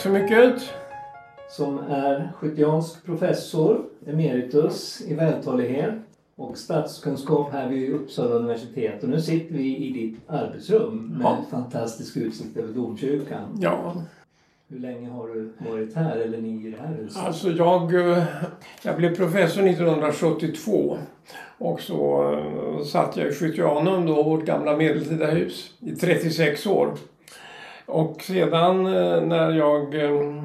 Tack så mycket. som är skyttiansk professor emeritus i vältalighet och statskunskap här vid Uppsala universitet. Och nu sitter vi i ditt arbetsrum med Ja. fantastisk utsikt över domkyrkan. Ja, Hur länge har du varit här, eller ni i det här huset? alltså jag, eh, jag blev professor 1972 och så eh, satt jag i Skyttianum, då vårt gamla medeltida hus, i 36 år. Och sedan eh, när jag eh,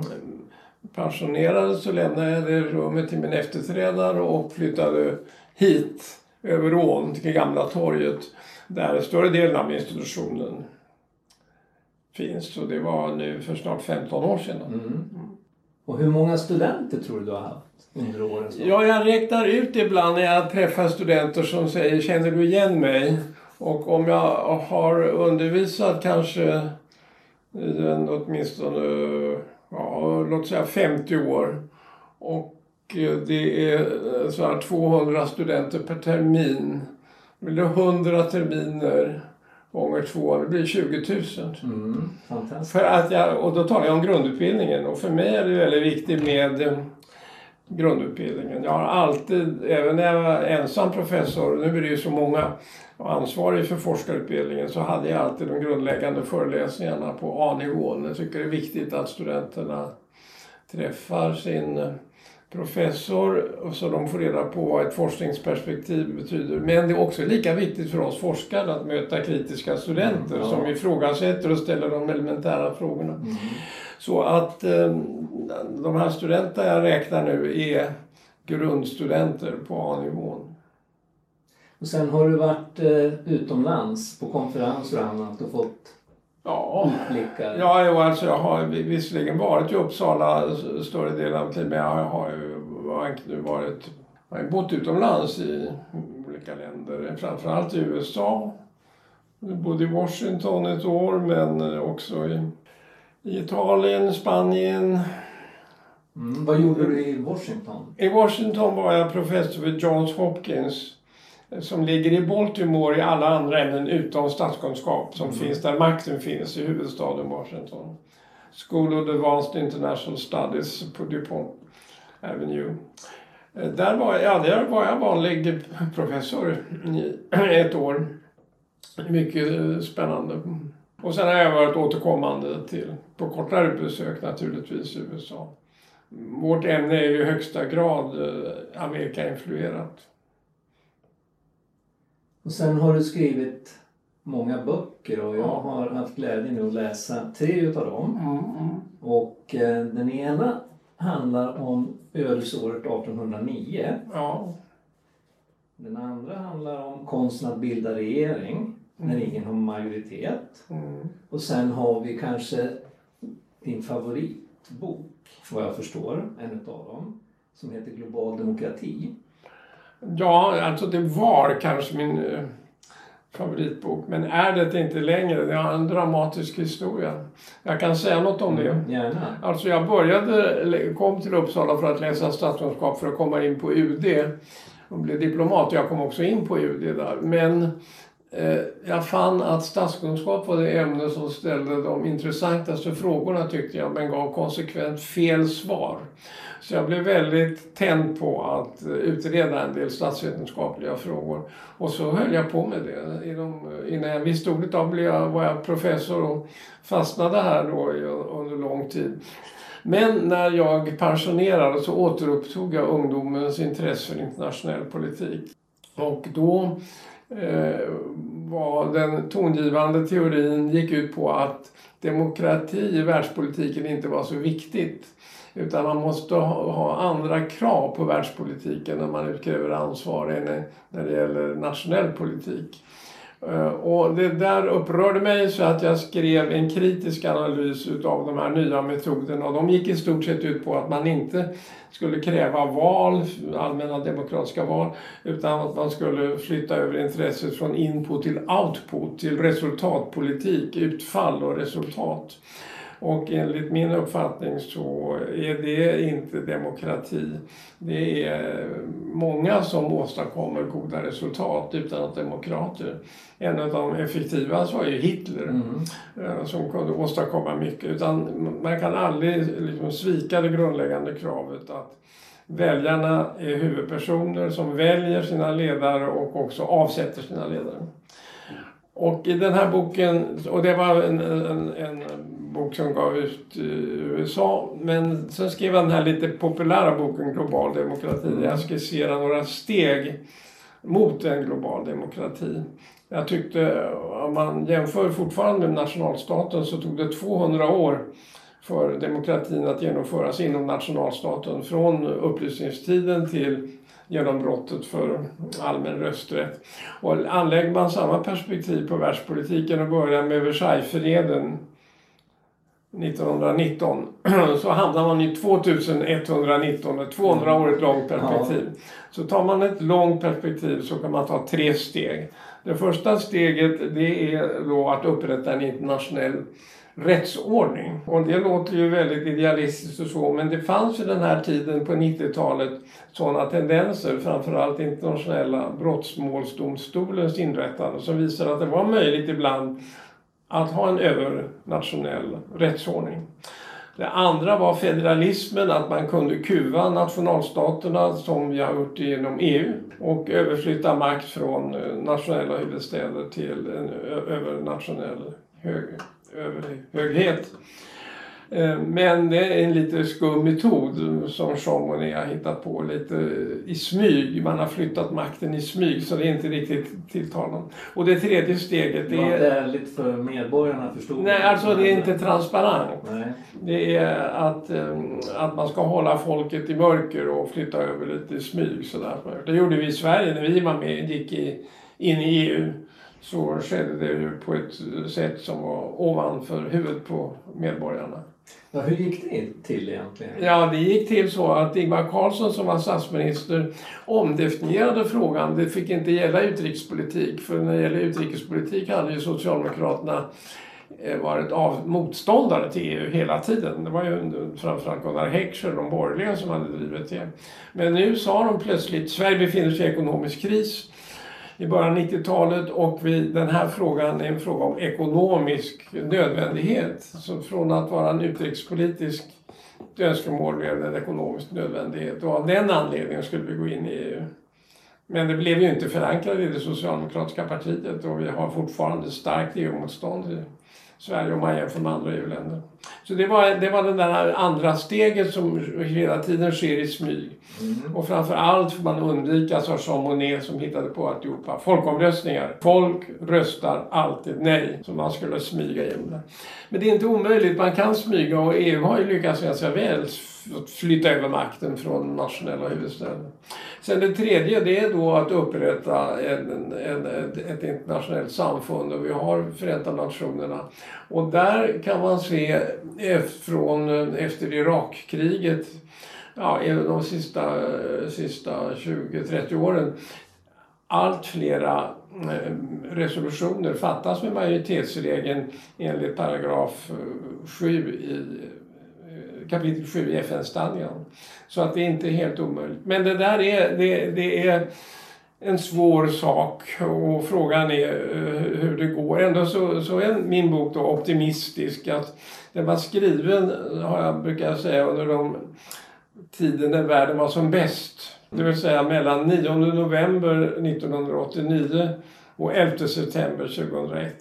pensionerades så lämnade jag det rummet till min efterträdare och flyttade hit över ån till Gamla torget där större delen av institutionen finns. Och det var nu för snart 15 år sedan. Mm. Och hur många studenter tror du du har haft under årens lopp? Ja, jag räknar ut ibland när jag träffar studenter som säger Känner du igen mig? Och om jag har undervisat kanske i en åtminstone ja, låt säga 50 år och det är så här 200 studenter per termin. Det blir 100 terminer gånger två, det blir 20 000. Mm. Fantastiskt. För att jag, och då talar jag om grundutbildningen och för mig är det väldigt viktigt med eh, grundutbildningen. Jag har alltid, även när jag var ensam professor, nu är det ju så många, och ansvarig för forskarutbildningen, så hade jag alltid de grundläggande föreläsningarna på A-nivån. Jag tycker det är viktigt att studenterna träffar sin professor och så de får reda på vad ett forskningsperspektiv betyder. Men det är också lika viktigt för oss forskare att möta kritiska studenter Ja. som ifrågasätter och ställer de elementära frågorna. Mm. Så att eh, de här studenterna jag räknar nu är grundstudenter på A-nivån. Och sen har du varit eh, utomlands på konferenser och annat och fått Ja, utblickar. ja jo, alltså jag har visserligen varit i Uppsala större delen av tiden men jag har ju nu varit, jag har bott utomlands i olika länder, framförallt i USA. Jag bodde i Washington ett år men också i, i Italien, Spanien, Mm. Vad gjorde du i Washington? I Washington var jag professor vid Johns Hopkins som ligger i Baltimore i alla andra ämnen utom statskunskap som finns där makten finns i huvudstaden Washington. School of Advanced International Studies på DuPont Avenue. Eh, Där var, jag, ja, där var jag vanlig professor i ett år. Mycket eh, spännande. Och sen har jag varit återkommande till, på kortare besök naturligtvis i USA. Vårt ämne är ju i högsta grad eh, Amerika-influerat. Och sen har du skrivit många böcker och jag Ja. har haft glädjen att läsa tre utav dem. Mm, Och eh, den ena handlar om ödesåret 1809. Ja. Den andra handlar om konsten att bilda regering när ingen har majoritet. Mm. Och sen har vi kanske din favoritbok, vad jag förstår, en utav dem, som heter Global demokrati. Ja, alltså det var kanske min eh, favoritbok. Men är det inte längre. Det har en dramatisk historia. Jag kan säga något om det. Gärna. Alltså jag började, kom till Uppsala för att läsa statskunskap för att komma in på UD och blev diplomat. Jag kom också in på UD där. Men Eh, jag fann att statskunskap var det ämne som ställde de intressantaste frågorna tyckte jag, men gav konsekvent fel svar. Så jag blev väldigt tänd på att eh, utreda en del statsvetenskapliga frågor. Och så höll jag på med det. Innan jag visste ordet av blev jag, var jag professor och fastnade här då under lång tid. Men när jag pensionerade så återupptog jag ungdomens intresse för internationell politik. Och då Eh, var den tongivande teorin gick ut på att demokrati i världspolitiken inte var så viktigt. Utan man måste ha, andra krav på världspolitiken när man utkräver ansvar än när det gäller nationell politik. Eh, och det där upprörde mig så att jag skrev en kritisk analys utav de här nya metoderna. Och de gick i stort sett ut på att man inte skulle kräva val, allmänna demokratiska val, utan att man skulle flytta över intresset från input till output, till resultatpolitik, utfall och resultat. Och enligt min uppfattning så är det inte demokrati. Det är många som åstadkommer goda resultat utan att demokrater. En av de effektivaste var ju Hitler mm. Eh, som kunde åstadkomma mycket. Utan man kan aldrig liksom svika det grundläggande kravet att väljarna är huvudpersoner som väljer sina ledare och också avsätter sina ledare. Och i den här boken, och det var en, en, en bok som gav ut i USA, men sen skrev han den här lite populära boken Global demokrati. Mm. Jag skisserar några steg mot en global demokrati. Jag tyckte, om man jämför fortfarande med nationalstaten så tog det 200 år för demokratin att genomföras inom nationalstaten från upplysningstiden till genombrottet för allmän rösträtt. Och anlägger man samma perspektiv på världspolitiken och börjar med Versaillesfreden 1919 så hamnar man i 2119, ett 200 år ett långt perspektiv. Så tar man ett långt perspektiv så kan man ta tre steg. Det första steget det är då att upprätta en internationell rättsordning. Och det låter ju väldigt idealistiskt och så, men det fanns ju den här tiden på 90-talet sådana tendenser, framförallt internationella brottmålsdomstolens inrättande, som visar att det var möjligt ibland att ha en övernationell rättsordning. Det andra var federalismen, att man kunde kuva nationalstaterna som vi har gjort genom EU och överflytta makt från eh, nationella huvudstäder till en övernationell hög överhöghet. Eh, men det är en lite skum metod som Monnet har hittat på lite i smyg. Man har flyttat makten i smyg så det är inte riktigt tilltalande. Och det tredje steget det är... Det är lite för medborgarna förstå. Nej, alltså det är inte transparent. Nej. Det är att, eh, att man ska hålla folket i mörker och flytta över lite i smyg. Sådär. Det gjorde vi i Sverige när vi var med gick i, in i EU så skedde det ju på ett sätt som var ovanför huvudet på medborgarna. Ja, hur gick det till egentligen? Ja, det gick till så att Ingvar Carlsson som var statsminister omdefinierade frågan. Det fick inte gälla utrikespolitik, för när det gäller utrikespolitik hade ju Socialdemokraterna eh, varit av motståndare till EU hela tiden. Det var ju framförallt Gunnar Heckscher, de borgerliga, som hade drivit det. Men nu sa de plötsligt, Sverige befinner sig i ekonomisk kris i början av 90-talet och vi, den här frågan är en fråga om ekonomisk nödvändighet. Så från att vara en utrikespolitisk önskemål blev det en ekonomisk nödvändighet och av den anledningen skulle vi gå in i EU. Men det blev ju inte förankrat i det socialdemokratiska partiet och vi har fortfarande starkt EU-motstånd Sverige om man jämför med andra EU-länder. Så det var, det var det där andra steget som hela tiden sker i smyg. Mm. Och framför allt får man undvika, sa Jean Monnet som hittade på alltihopa, folkomröstningar. Folk röstar alltid nej, så man skulle smyga igenom det. Men det är inte omöjligt, man kan smyga och EU har ju lyckats ganska väl flytta över makten från nationella huvudstäder. Sen det tredje det är då att upprätta en, en, ett internationellt samfund och vi har Förenta Nationerna. Och där kan man se eh, från eh, efter Irakkriget, ja, de sista, eh, sista 20-30 åren, allt flera resolutioner fattas med majoritetsregeln enligt paragraf 7 i kapitel 7 i FN-stadgan. Så att det är inte helt omöjligt. Men det där är, det, det är en svår sak och frågan är eh, hur det går. Ändå så, så är min bok då optimistisk. Att den var skriven, har jag brukar säga, under de tiden när världen var som bäst. Det vill säga mellan 9 november 1989 och 11 september 2001.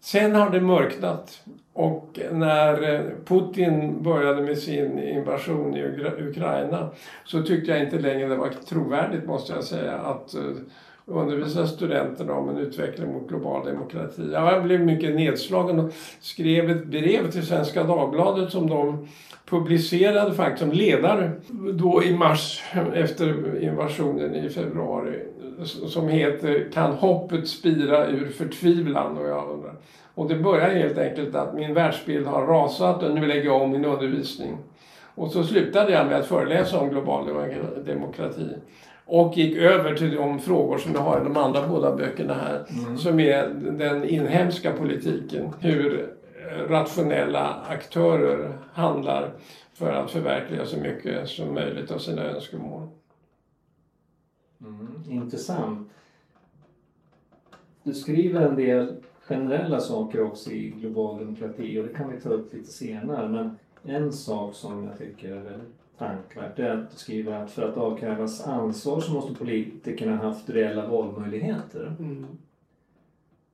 Sen har det mörknat och när eh, Putin började med sin invasion i Ukraina så tyckte jag inte längre det var trovärdigt måste jag säga att eh, undervisa studenterna om en utveckling mot global demokrati. Jag blev mycket nedslagen och skrev ett brev till Svenska Dagbladet som de publicerade faktiskt som ledare då i mars efter invasionen i februari som heter Kan hoppet spira ur förtvivlan? Och jag undrar och det börjar helt enkelt att min världsbild har rasat och nu lägger jag om min undervisning. Och så slutade jag med att föreläsa om global demokrati. Och gick över till de frågor som jag har i de andra båda böckerna här. Mm. Som är den inhemska politiken. Hur rationella aktörer handlar för att förverkliga så mycket som möjligt av sina önskemål. Mm, intressant. Du skriver en del generella saker också i global demokrati och det kan vi ta upp lite senare. Men en sak som jag tycker är väldigt tänkvärt är att du skriver att för att avkrävas ansvar så måste politikerna haft reella valmöjligheter. Mm.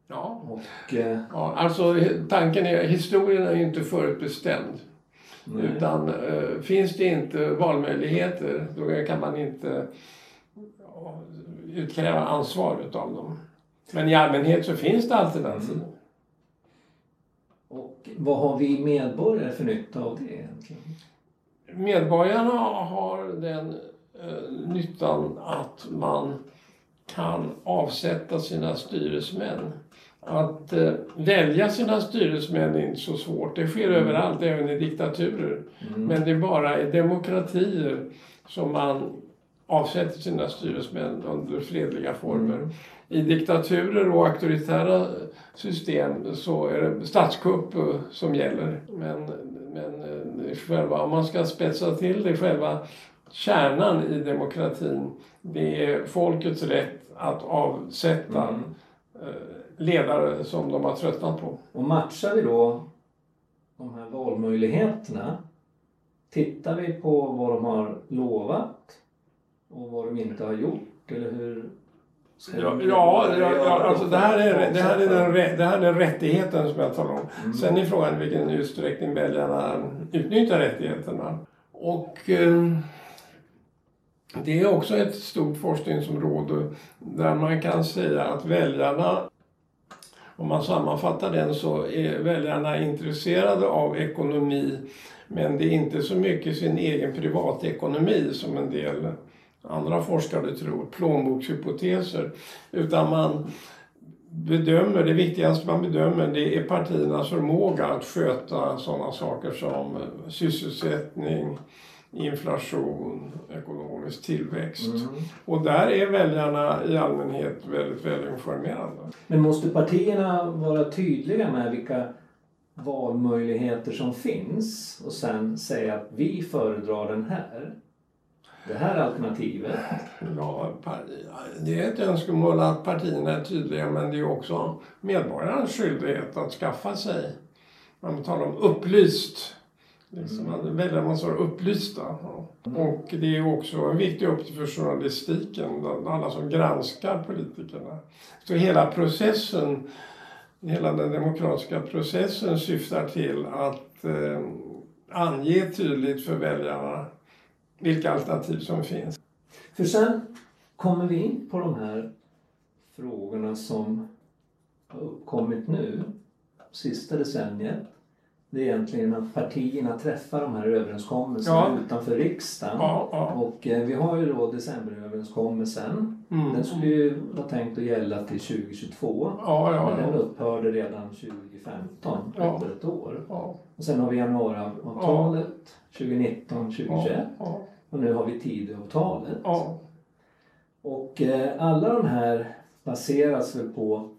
Ja. Och, eh, ja, alltså tanken är, historien är ju inte förutbestämd. Nej. Utan eh, finns det inte valmöjligheter då kan man inte ja, utkräva ansvar utav dem. Men i allmänhet så finns det alternativ. Mm. Och vad har vi medborgare för nytta av det egentligen? Medborgarna har den eh, nyttan att man kan avsätta sina styresmän. Att eh, välja sina styresmän är inte så svårt. Det sker mm. överallt, även i diktaturer. Mm. Men det är bara i demokratier som man avsätter sina styresmän under fredliga former. Mm. I diktaturer och auktoritära system så är det statskupp eh, som gäller. Men, men eh, själva, om man ska spetsa till det, själva kärnan i demokratin, det är folkets rätt att avsätta mm. Eh, ledare som de har tröttnat på. Och matchar vi då de här valmöjligheterna, tittar vi på vad de har lovat och vad de inte har gjort, eller hur Ja, ja, ja, alltså det här, är, det, här är den, det här är rättigheten som jag talar om. Mm. Sen är frågan i vilken utsträckning väljarna utnyttjar rättigheterna. Och eh, det är också ett stort forskningsområde där man kan säga att väljarna, om man sammanfattar den så är väljarna intresserade av ekonomi men det är inte så mycket sin egen privatekonomi som en del andra forskare tror, plånbokshypoteser. Utan man bedömer, det viktigaste man bedömer det är partiernas förmåga att sköta sådana saker som sysselsättning, inflation, ekonomisk tillväxt. Mm. Och där är väljarna i allmänhet väldigt välinformerade. Men måste partierna vara tydliga med vilka valmöjligheter som finns och sen säga att vi föredrar den här? Det här alternativet? Ja, det är ett önskemål att partierna är tydliga men det är också medborgarnas skyldighet att skaffa sig, man talar om upplyst, liksom, mm. väljarna måste vara upplysta. Mm. Och det är också en viktig uppgift för journalistiken, alla som granskar politikerna. Så hela processen, hela den demokratiska processen syftar till att eh, ange tydligt för väljarna vilka alternativ som finns. För sen kommer vi in på de här frågorna som har uppkommit nu, sista decenniet. Det är egentligen att partierna träffar de här överenskommelserna ja. utanför riksdagen. Ja, ja. Och eh, vi har ju då decemberöverenskommelsen. Mm. Den skulle ju vara tänkt att gälla till 2022. men den upphörde redan 2015, efter ett år. Och sen har vi januariavtalet 2019, 2021. Och nu har vi Tidöavtalet. Ja. Och eh, alla de här baseras väl på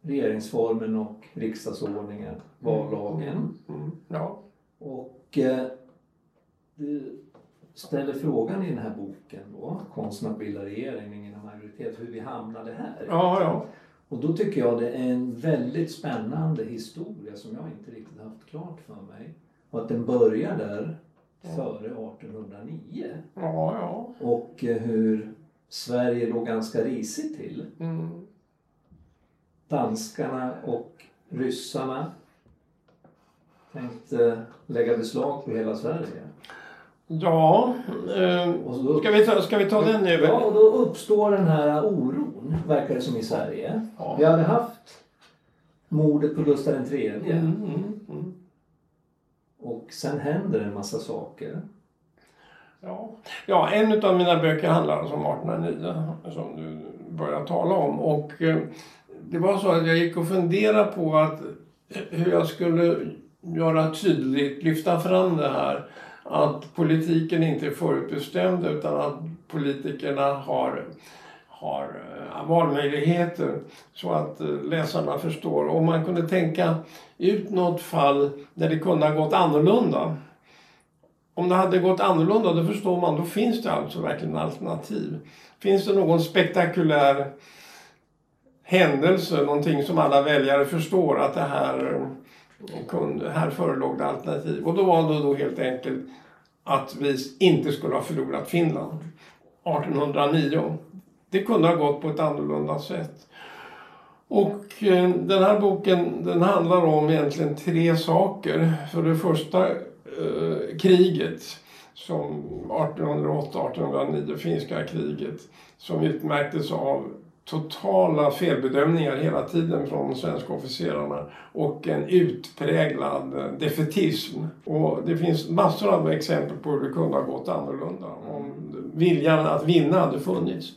regeringsformen och riksdagsordningen, mm. vallagen. Mm. Mm. Ja. Och eh, du ställer frågan i den här boken då, Konsten att bilda regering inom majoritet, hur vi hamnade här. Ja, ja. Och då tycker jag det är en väldigt spännande historia som jag inte riktigt haft klart för mig. Och att den börjar där före 1809. Ja, ja. Och eh, hur Sverige låg ganska risigt till. Mm. Danskarna och ryssarna tänkte lägga beslag på hela Sverige. Ja, eh, då, ska, vi ta, ska vi ta den nu? Ja, och då uppstår den här oron, verkar det som i Sverige. Ja. Vi hade haft mordet på Gustav III. Mm, mm, mm. Och sen händer en massa saker. Ja, ja en av mina böcker handlar alltså om 1809 som du börjar tala om. Och eh, det var så att jag gick och funderade på att eh, hur jag skulle göra tydligt, lyfta fram det här att politiken inte är förutbestämd utan att politikerna har, har eh, valmöjligheter så att eh, läsarna förstår. Om man kunde tänka ut något fall där det kunde ha gått annorlunda. Om det hade gått annorlunda, då förstår man, då finns det alltså verkligen alternativ. Finns det någon spektakulär händelse, någonting som alla väljare förstår att det här, eh, kunde, här förelåg det alternativ. Och då var det då helt enkelt att vi inte skulle ha förlorat Finland 1809. Det kunde ha gått på ett annorlunda sätt. Och eh, den här boken den handlar om egentligen tre saker. För det första eh, kriget som 1808-1809, finska kriget, som utmärktes av totala felbedömningar hela tiden från de svenska officerarna och en utpräglad eh, defetism. Och det finns massor av exempel på hur det kunde ha gått annorlunda om viljan att vinna hade funnits.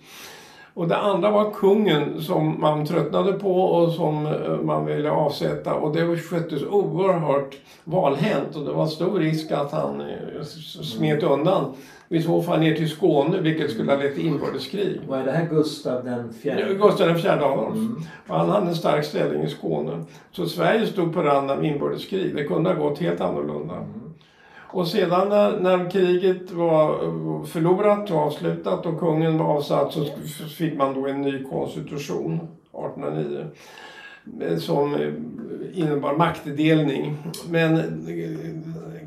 Och det andra var kungen som man tröttnade på och som eh, man ville avsätta och det sköttes oerhört valhänt och det var stor risk att han eh, smet undan i så fall ner till Skåne vilket skulle ha lett till inbördeskrig. Vad är det här Gustav den fjärde? Gustav den fjärde Adolf. Mm. han hade en stark ställning i Skåne. Så Sverige stod på randen av inbördeskrig. Det kunde ha gått helt annorlunda. Mm. Och sedan när, när, kriget var eh, förlorat och avslutat och kungen var avsatt så fick man då en ny konstitution 1809 eh, som eh, innebar maktdelning. Men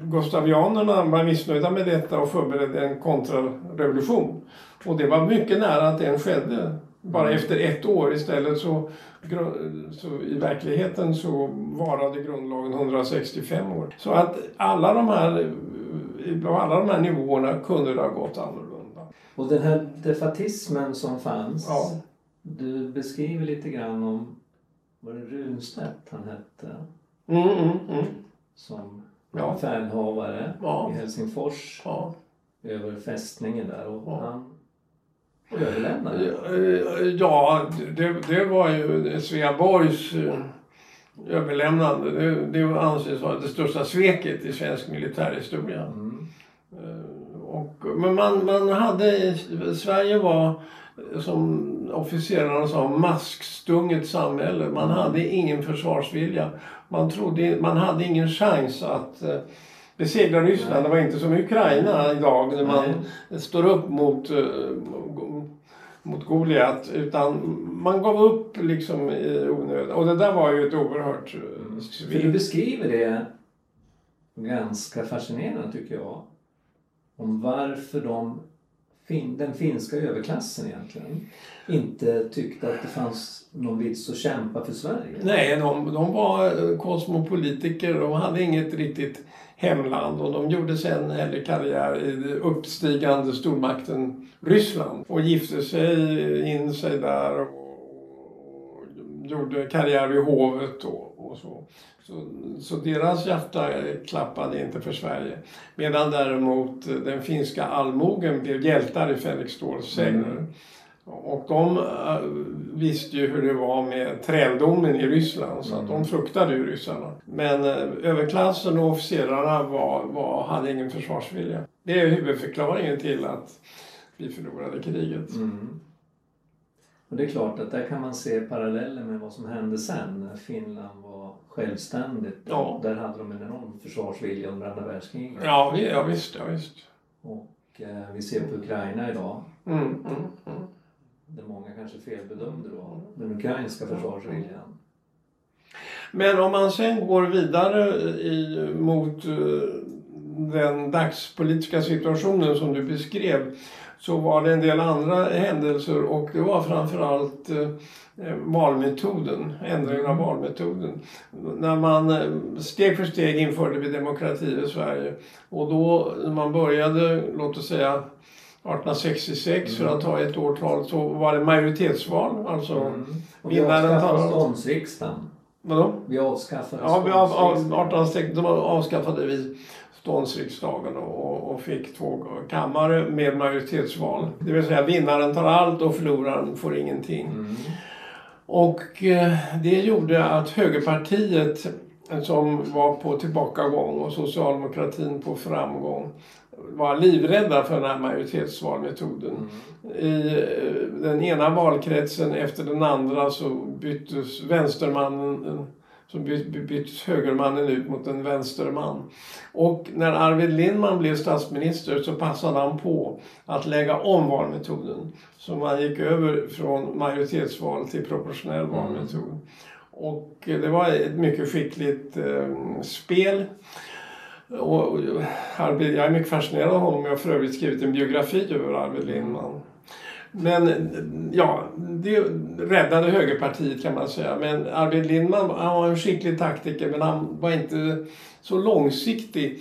gustavianerna var missnöjda med detta och förberedde en kontrarevolution. Och det var mycket nära att den skedde. Bara mm. efter ett år istället så, så i verkligheten så varade grundlagen 165 år. Så att alla de här, på alla de här nivåerna kunde det ha gått annorlunda. Och den här defatismen som fanns, ja. du beskriver lite grann om, var det Runstedt han hette? Mm, mm, mm. Som ja. befälhavare ja. i Helsingfors ja. över fästningen där. Och ja. han överlämnade? Ja, det, det var ju Sveaborgs eh, överlämnande. Det, det anses vara det största sveket i svensk militärhistoria. Mm. Eh, och, men man, man hade, Sverige var som officerarna sa, maskstunget samhälle. Man mm. hade ingen försvarsvilja. Man, trodde, man hade ingen chans att eh, besegra Ryssland. Det var inte som i Ukraina idag när man Nej. står upp mot, eh, mot Goliat. Utan man gav upp liksom i onödan. Och det där var ju ett oerhört mm. För du beskriver det ganska fascinerande tycker jag. Om varför de den finska överklassen egentligen inte tyckte att det fanns någon vits att kämpa för Sverige. Nej, de, de var kosmopolitiker. De hade inget riktigt hemland och de gjorde sen heller karriär i den uppstigande stormakten Ryssland och gifte sig in sig där och gjorde karriär vid hovet då och så. Så, så deras hjärta klappade inte för Sverige. Medan däremot den finska allmogen blev hjältar i Fänrik Ståls sägner. Mm. Och de uh, visste ju hur det var med träldomen i Ryssland så att mm. de fruktade ju ryssarna. Men uh, överklassen och officerarna var, var, hade ingen försvarsvilja. Det är huvudförklaringen till att vi förlorade kriget. Mm. Och det är klart att där kan man se paralleller med vad som hände sen när Finland var självständigt. Ja. Där hade de en enorm försvarsvilja under andra världskriget. Ja, ja visst. Ja, visst. Och eh, vi ser på Ukraina idag. Mm, mm, mm. Där många kanske felbedömde då den ukrainska försvarsviljan. Men om man sen går vidare i, mot eh, den dagspolitiska situationen som du beskrev så var det en del andra händelser och det var framförallt eh, valmetoden, ändringen av mm. valmetoden. När man eh, steg för steg införde vi demokrati i Sverige och då när man började, låt oss säga 1866 mm. för att ta ett årtal så var det majoritetsval. Alltså mm. vinnaren tar... ståndsriksdagen. Vadå? Vi avskaffade Ja, vi av, av, 1860 då avskaffade vi ståndsriksdagen och, och fick två kammare med majoritetsval. Det vill säga vinnaren tar allt och förloraren får ingenting. Mm. Och eh, det gjorde att högerpartiet som var på tillbakagång och socialdemokratin på framgång var livrädda för den här majoritetsvalmetoden. Mm. I eh, den ena valkretsen efter den andra så byttes vänstermannen så by- byttes högermannen ut mot en vänsterman. Och när Arvid Lindman blev statsminister så passade han på att lägga om valmetoden. Så man gick över från majoritetsval till proportionell valmetod. Och eh, det var ett mycket skickligt eh, spel. Och Arvid, jag är mycket fascinerad av honom. Jag har för övrigt skrivit en biografi över Arvid Lindman. Men ja, det räddade högerpartiet kan man säga. Men Arvid Lindman han var en skicklig taktiker men han var inte så långsiktig.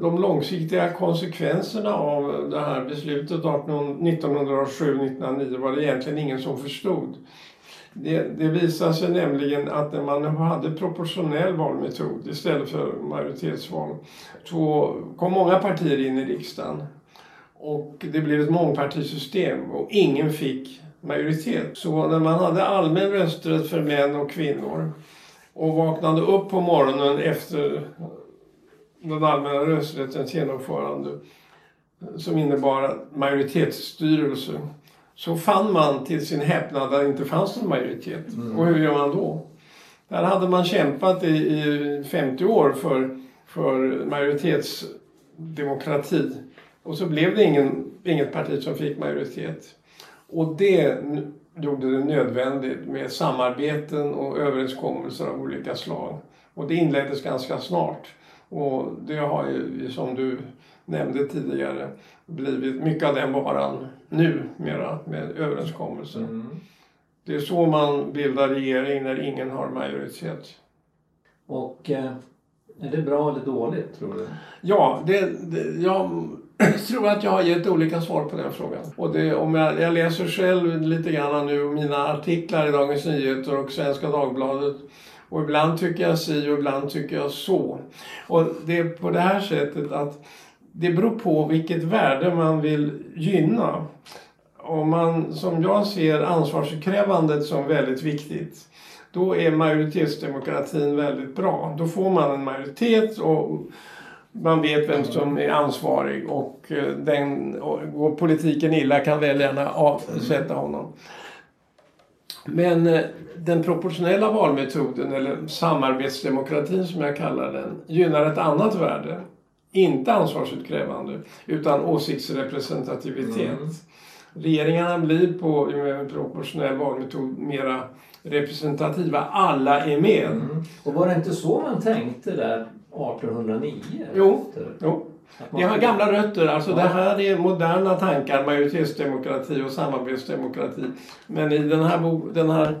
De långsiktiga konsekvenserna av det här beslutet 1907-1909 var det egentligen ingen som förstod. Det, det visade sig nämligen att när man hade proportionell valmetod istället för majoritetsval så kom många partier in i riksdagen. Och det blev ett mångpartisystem och ingen fick majoritet. Så när man hade allmän rösträtt för män och kvinnor och vaknade upp på morgonen efter den allmänna rösträttens genomförande som innebar majoritetsstyrelse så fann man till sin häpnad att det inte fanns någon majoritet. Mm. Och hur gör man då? Där hade man kämpat i, i 50 år för, för majoritetsdemokrati. Och så blev det ingen, inget parti som fick majoritet. Och det gjorde det nödvändigt med samarbeten och överenskommelser av olika slag. Och det inleddes ganska snart. Och det har ju, som du nämnde tidigare, blivit mycket av den varan nu mera med överenskommelser. Mm. Det är så man bildar regering när ingen har majoritet. Och eh, är det bra eller dåligt tror du? Ja, det, det, jag tror att jag har gett olika svar på den frågan. Och det, om jag, jag läser själv lite grann nu mina artiklar i Dagens Nyheter och Svenska Dagbladet. Och ibland tycker jag si och ibland tycker jag så. Och det är på det här sättet att det beror på vilket värde man vill gynna. Om man, som jag ser ansvarsutkrävandet som väldigt viktigt, då är majoritetsdemokratin väldigt bra. Då får man en majoritet och man vet vem som är ansvarig och eh, den, och går politiken illa kan väljarna avsätta honom. Men eh, den proportionella valmetoden, eller samarbetsdemokratin som jag kallar den, gynnar ett annat värde. Inte ansvarsutkrävande, utan åsiktsrepresentativitet. Mm. Regeringarna blir på proportionell valmetod mera representativa. Alla är med. Mm. Och var det inte så man tänkte där 1809? Jo. Efter? Jo. Det har gamla rötter. Alltså Ja. det här är moderna tankar, majoritetsdemokrati och samarbetsdemokrati. Men i den här, bo- den här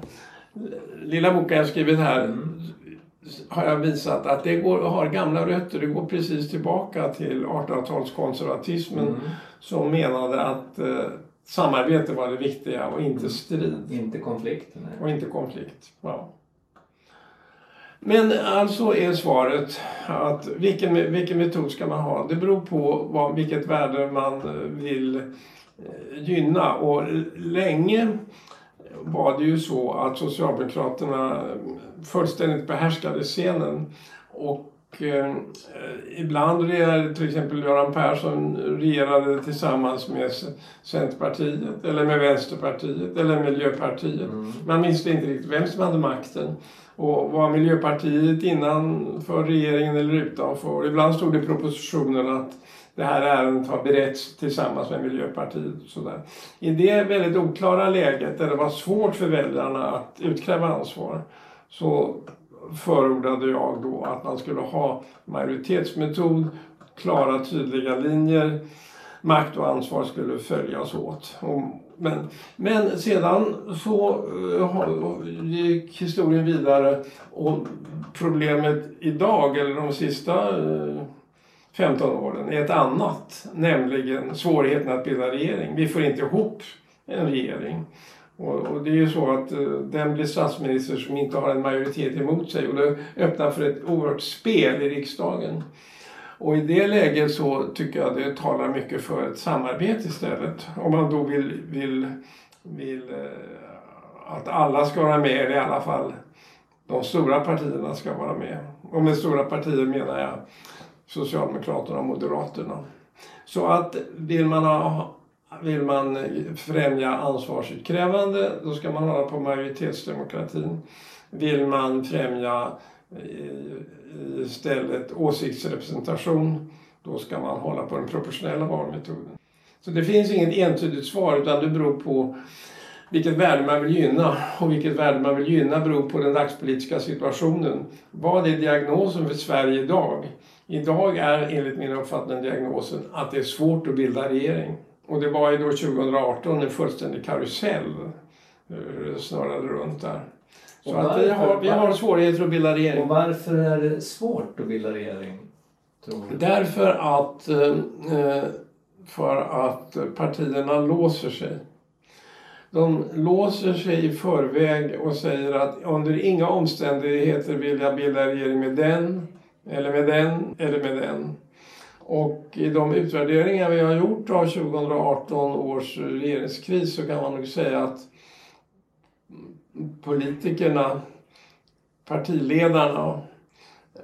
lilla boken jag skrivit här Mm. Har jag visat att det går, har gamla rötter. Det går precis tillbaka till 1800-talskonservatismen Mm. som menade att eh, samarbete var det viktiga och inte Mm. strid. Inte konflikten. nej. Och inte konflikt. Ja. Men alltså är svaret att vilken, vilken metod ska man ha? Det beror på vad, vilket värde man eh, vill eh, gynna. Och länge var det ju så att Socialdemokraterna fullständigt behärskade scenen. Och eh, ibland regerade till exempel Göran Persson regerade tillsammans med Centerpartiet eller med Vänsterpartiet eller Miljöpartiet. Mm. Man visste inte riktigt vem som hade makten. Och var Miljöpartiet innanför regeringen eller utanför? Ibland stod det i propositionen att det här ärendet har beretts tillsammans med Miljöpartiet. Och sådär. I det väldigt oklara läget där det var svårt för väljarna att utkräva ansvar så förordade jag då att man skulle ha majoritetsmetod, klara tydliga linjer, makt och ansvar skulle följas åt. Men, men sedan så eh, gick historien vidare och problemet idag, eller de sista eh, 15 åren, är ett annat. Nämligen svårigheten att bilda regering. Vi får inte ihop en regering. Och, och det är ju så att eh, den blir statsminister som inte har en majoritet emot sig och det öppnar för ett oerhört spel i riksdagen. Och i det läget så tycker jag det talar mycket för ett samarbete istället. Om man då vill, vill, vill eh, att alla ska vara med, eller i alla fall de stora partierna ska vara med. Och med stora partier menar jag Socialdemokraterna och Moderaterna. Så att vill man, ha, vill man främja ansvarsutkrävande då ska man hålla på majoritetsdemokratin. Vill man främja eh, istället åsiktsrepresentation då ska man hålla på den proportionella valmetoden. Så det finns inget entydigt svar utan det beror på vilket värde man vill gynna. Och vilket värde man vill gynna beror på den dagspolitiska situationen. Vad är diagnosen för Sverige idag? Idag är enligt min uppfattning diagnosen att det är svårt att bilda regering. Och det var ju då 2018 en fullständig karusell eh, snurrade runt där. Så Och att vi varför- har, vi har svårigheter att bilda regering. Och varför är det svårt att bilda regering? Därför att, eh, för att partierna låser sig. De låser sig i förväg och säger att under inga omständigheter vill jag bilda regering med den, eller med den, eller med den. Och i de utvärderingar vi har gjort av 2018 års regeringskris så kan man nog säga att politikerna, partiledarna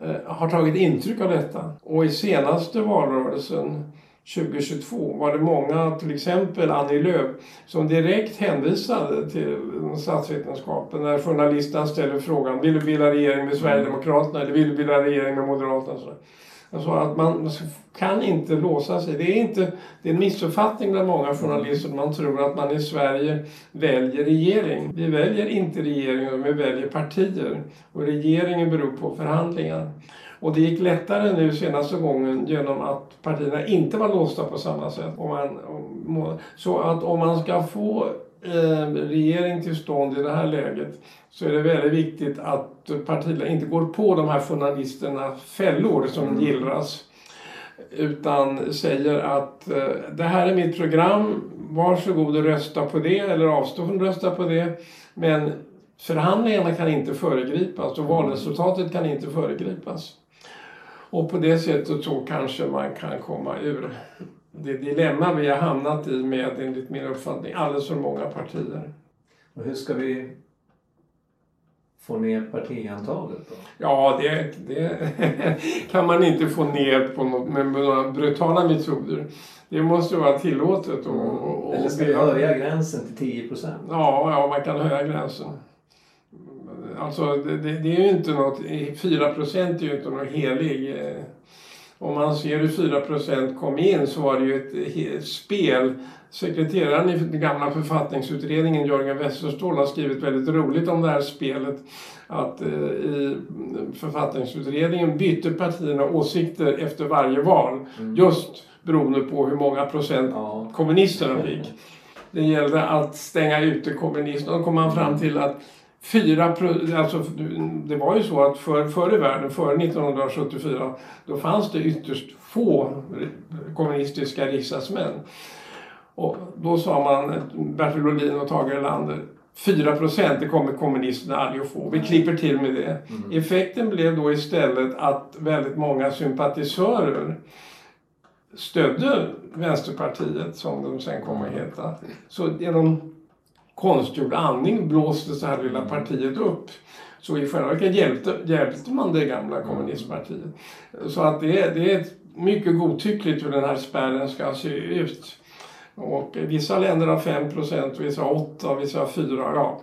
eh, har tagit intryck av detta. Och i senaste valrörelsen 2022 var det många, till exempel Annie Lööf, som direkt hänvisade till statsvetenskapen när journalisten ställer frågan vill du bilda regering med Sverigedemokraterna eller vill du bilda regering med Moderaterna? Så Alltså att man kan inte låsa sig. Det är, inte, det är en missuppfattning bland många journalister. Man tror att man i Sverige väljer regering. Vi väljer inte regering, utan vi väljer partier. Och regeringen beror på förhandlingar. Och det gick lättare nu senaste gången genom att partierna inte var låsta på samma sätt. Om man, om, så att om man ska få eh, regering till stånd i det här läget så är det väldigt viktigt att partierna inte går på de här journalisternas fällor som gillras. Utan säger att eh, det här är mitt program, varsågod och rösta på det eller avstå från att rösta på det. Men förhandlingarna kan inte föregripas och valresultatet kan inte föregripas. Och på det sättet så kanske man kan komma ur det dilemma vi har hamnat i med, enligt min uppfattning, alldeles för många partier. Och hur ska vi få ner partiantalet då? Ja, det, det kan man inte få ner på något, med några brutala metoder. Det måste vara tillåtet. Och, och, Eller ska vi höja gränsen till 10 procent? Ja, ja, man kan höja gränsen. Alltså, det, det, är ju inte något... 4 procent är ju inte någon helig... eh, Om man ser hur 4 procent kom in så var det ju ett he- spel. Sekreteraren i den gamla författningsutredningen, Jörgen Westerståhl, har skrivit väldigt roligt om det här spelet. Att eh, i författningsutredningen bytte partierna åsikter efter varje val. Just beroende på hur många procent Ja. kommunisterna fick. Det gällde att stänga ute kommunisterna. Då kom man fram till att fyra pro- alltså det var ju så att för, förr i världen, före 1974, då fanns det ytterst få kommunistiska riksdagsmän. Och då sa man, Bertil Ohlin och Tage Erlander, 4 procent, det kommer kommunisterna aldrig att få. Vi klipper till med det. Effekten blev då istället att väldigt många sympatisörer stödde Vänsterpartiet, som de sen kom att heta. Så genom konstgjord andning blåstes det här lilla partiet upp. Så i själva verket hjälpte, hjälpte man det gamla kommunistpartiet. Så att det, är- det är mycket godtyckligt hur den här spärren ska se ut. Och vissa länder har 5 procent, vissa har 8, vissa har 4, ja.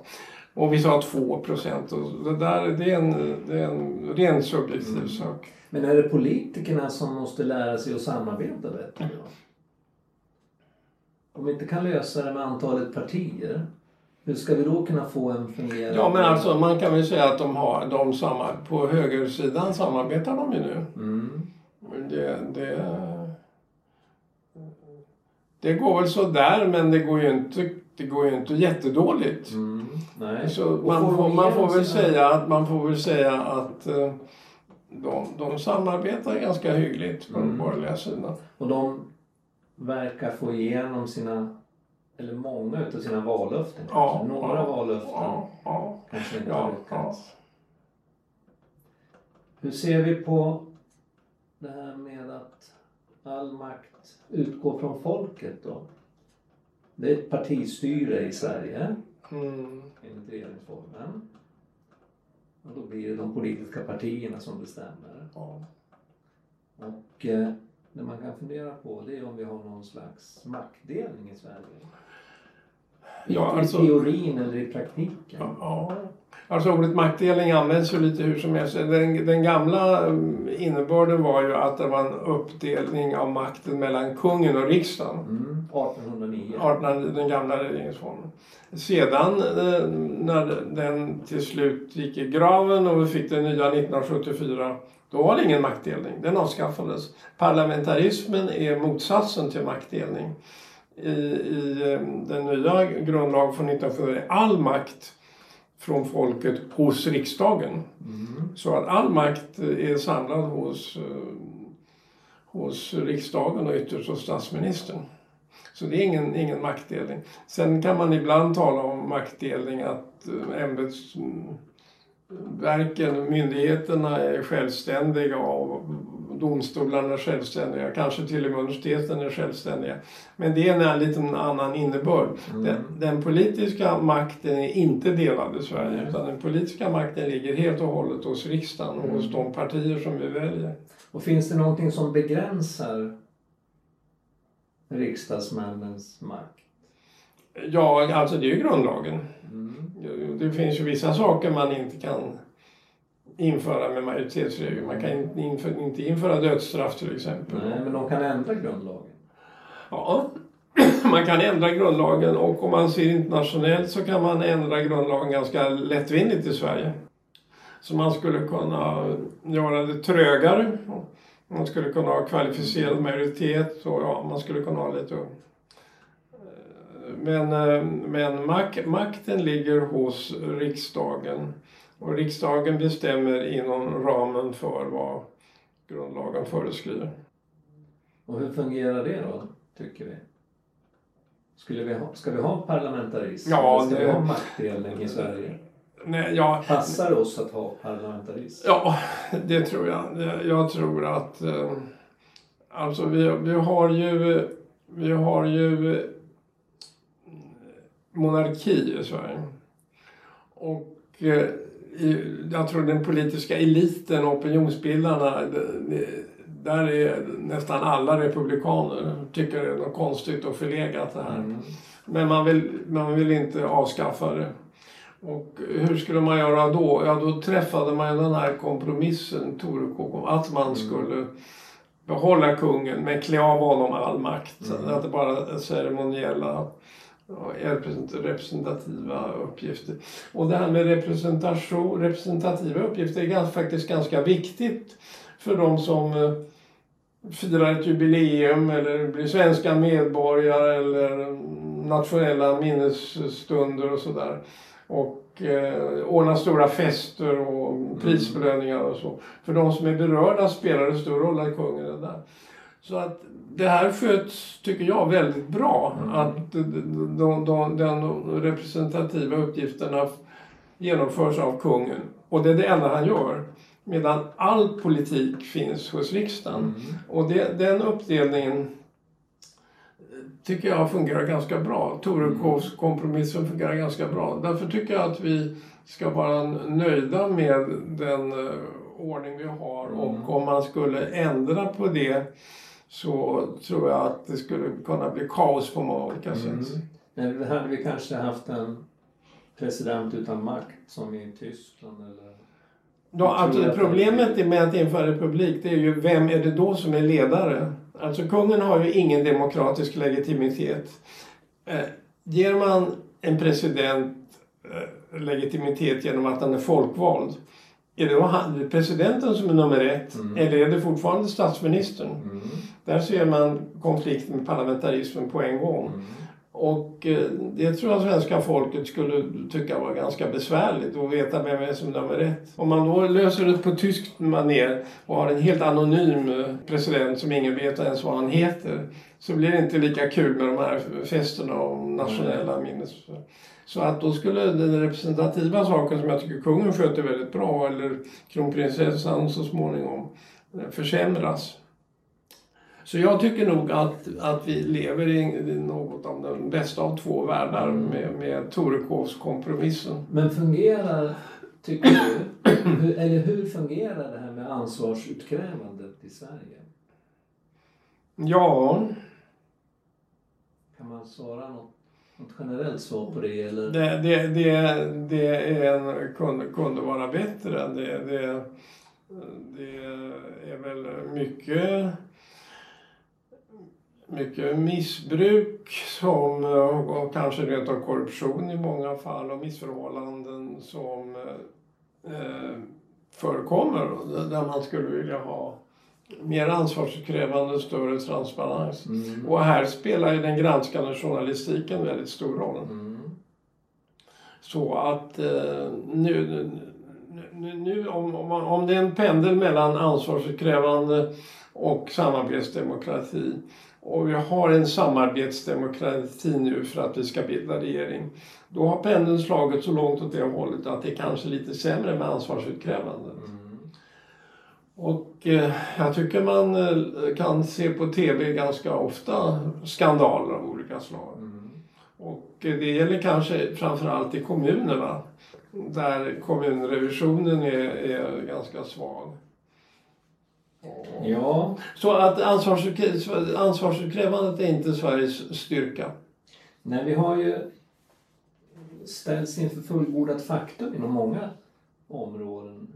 Och vissa har 2 procent. Det, där, det, är en, det är en ren subjektiv sak. Men är det politikerna som måste lära sig att samarbeta bättre? Om vi inte kan lösa det med antalet partier, hur ska vi då kunna få en fungerande... Ja, men alltså man kan väl säga att de har, de samma, på högersidan samarbetar de ju nu. Mm. Det, det, det går väl så där men det går ju inte, det går ju inte jättedåligt. Mm. Nej. Så man, får får, man, får väl säga att, man får väl säga att eh, de, de samarbetar ganska hyggligt på den Mm. borgerliga sidan. Och de verkar få igenom sina, eller många utav sina vallöften Ja. Några ja, vallöften Ja, ja, kanske inte ja, lyckats. Hur ser vi på det här med att all makt utgår från folket då? Det är ett partistyre i Sverige Mm. enligt regeringsformen. Och då blir det de politiska partierna som bestämmer. ja. Och eh, det man kan fundera på det är om vi har någon slags maktdelning i Sverige. Ja, I alltså- teorin eller i praktiken. Ja. Alltså ordet maktdelning används ju lite hur som helst. Den, den gamla mm, innebörden var ju att det var en uppdelning av makten mellan kungen och riksdagen. Mm, 1809. 18, den gamla regeringsformen. Sedan eh, när den till slut gick i graven och vi fick den nya 1974 då var det ingen maktdelning, den avskaffades. Parlamentarismen är motsatsen till maktdelning. I, i eh, den nya grundlagen från 1974 är all makt från folket hos riksdagen. Mm. Så att all makt är samlad hos, eh, hos riksdagen och ytterst hos statsministern. Så det är ingen, ingen maktdelning. Sen kan man ibland tala om maktdelning att eh, ämbetsverken, myndigheterna är självständiga och domstolarna är självständiga. Kanske till och med universiteten är självständiga. Men det är en liten annan innebörd. Mm. Den, den politiska makten är inte delad i Sverige Nej. utan den politiska makten ligger helt och hållet hos riksdagen och Mm. hos de partier som vi väljer. Och finns det någonting som begränsar riksdagsmännens makt? Ja, alltså det är ju grundlagen. Mm. Det finns ju vissa saker man inte kan införa med majoritetsregler. Man kan inte införa, inte införa dödsstraff till exempel. Nej, men de kan ändra grundlagen. Ja, man kan ändra grundlagen och om man ser internationellt så kan man ändra grundlagen ganska lättvindigt i Sverige. Så man skulle kunna göra det trögare. Man skulle kunna ha kvalificerad majoritet och ja, man skulle kunna ha lite... Men, eh, men mak, makten ligger hos riksdagen och riksdagen bestämmer inom ramen för vad grundlagen föreskriver. Och hur fungerar det då, tycker vi? Skulle vi ha, ska vi ha parlamentarism? Ja, ska det- vi ha maktdelning i Sverige? Nej, ja, Passar det oss att ha parlamentarism? Ja, det tror jag. Jag tror att... Eh, alltså vi, vi har ju... Vi har ju eh, monarki i Sverige. Och eh, jag tror den politiska eliten, opinionsbildarna, det- det- där är nästan alla republikaner. Tycker det är något konstigt och förlegat det här. Mm. Men man vill, man vill inte avskaffa det. Och hur skulle man göra då? Ja, då träffade man ju den här kompromissen, Torekov, att man Mm. skulle behålla kungen men klä av honom all makt. Mm. Att det bara ceremoniella och representativa uppgifter. Och det här med representation, representativa uppgifter är faktiskt ganska viktigt för de som eh, firar ett jubileum eller blir svenska medborgare eller nationella minnesstunder och sådär. Och eh, ordna stora fester och prisbelöningar och så. För de som är berörda spelar det stor roll att kungen är där. Så att det här sköts, tycker jag, väldigt bra. Mm. Att de, de, de, de representativa uppgifterna genomförs av kungen. Och det är det enda han gör. Medan all politik finns hos riksdagen. Mm. Och det, den uppdelningen tycker jag fungerar ganska bra. Torekovs kompromissen fungerar ganska bra. Därför tycker jag att vi ska vara nöjda med den eh, ordning vi har. Mm. Och om man skulle ändra på det så tror jag att det skulle kunna bli kaos på många olika Mm. sätt. Men hade vi kanske haft en president utan makt som i Tyskland eller? Tror alltså problemet med att införa republik det är ju vem är det då som är ledare? Alltså kungen har ju ingen demokratisk legitimitet. Eh, ger man en president eh, legitimitet genom att han är folkvald är det då han, presidenten som är nummer ett Mm. eller är det fortfarande statsministern? Mm. Där ser man konflikten med parlamentarismen på en gång. Mm. Och eh, det tror jag svenska folket skulle tycka var ganska besvärligt att veta vem är som nummer ett. Om man då löser det på tyskt manér och har en helt anonym eh, president som ingen vet ens vad han heter så blir det inte lika kul med de här festerna och nationella minnes... Så att då skulle den representativa saken som jag tycker kungen sköter väldigt bra eller kronprinsessan så småningom eh, försämras. Så jag tycker nog att, att vi lever i något av den bästa av två världar Mm. med, med Torekovskompromissen. Men fungerar, tycker du, hur, eller hur fungerar det här med ansvarsutkrävandet i Sverige? Ja, Kan man svara något, något generellt svar på det? Eller? det, det, det, det är en, kunde, kunde vara bättre. Det, det, det är väl mycket mycket missbruk som, och kanske rent av korruption i många fall och missförhållanden som eh, förekommer där man skulle vilja ha mer ansvarsutkrävande, större transparens. Mm. Och här spelar ju den granskande journalistiken väldigt stor roll. Mm. Så att eh, nu, nu, nu om, om, man, om det är en pendel mellan ansvarsutkrävande och samarbetsdemokrati och vi har en samarbetsdemokrati nu för att vi ska bilda regering. Då har pendeln slagit så långt åt det hållet att det är kanske lite sämre med ansvarsutkrävande. Mm. Och eh, jag tycker man eh, kan se på tv ganska ofta skandaler av olika slag. Mm. Och eh, det gäller kanske framförallt i kommunerna där kommunrevisionen är, är ganska svag. Ja, Så att ansvarsutkrävandet, ansvarsutkrävandet är inte Sveriges styrka. nej, vi har ju ställts inför fullbordat faktum inom många områden.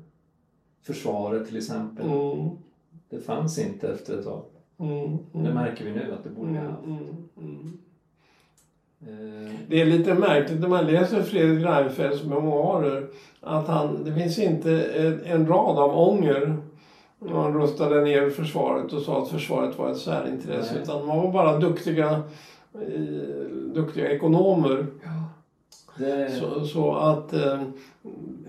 Försvaret till exempel. Mm, Det fanns inte efter ett tag. mm, Det mm, märker vi nu att det borde vi ha mm, haft. mm, mm. Eh, Det är lite märkligt när man läser Fredrik Reinfeldts memoarer att han, det finns inte en, en rad av ånger man rustade ner försvaret och sa att försvaret var ett särintresse. Nej. Utan man var bara duktiga, duktiga ekonomer. det, Så, så att eh,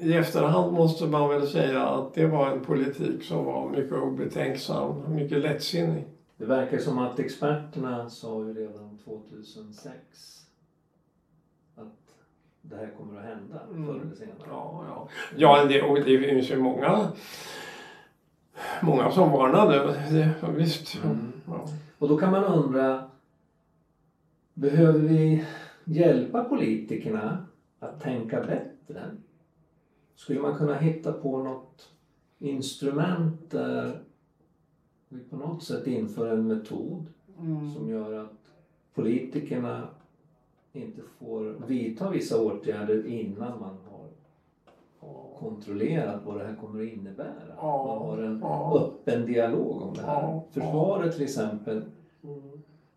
i efterhand måste man väl säga att det var en politik som var mycket obetänksam, mycket lättsinnig. det verkar som att experterna sa ju redan 2006 att det här kommer att hända Mm. förr eller senare. Ja, ja. ja det, och det finns ju många, många som varnade. Det, visst. Mm. Ja. Och då kan man undra, behöver vi hjälpa politikerna att tänka bättre? Skulle man kunna hitta på något instrument där vi på något sätt inför en metod Mm. som gör att politikerna inte får vidta vissa åtgärder innan man har kontrollerat vad det här kommer att innebära. Ja, Man har en ja. öppen dialog om det här. Ja, Försvaret till exempel Mm.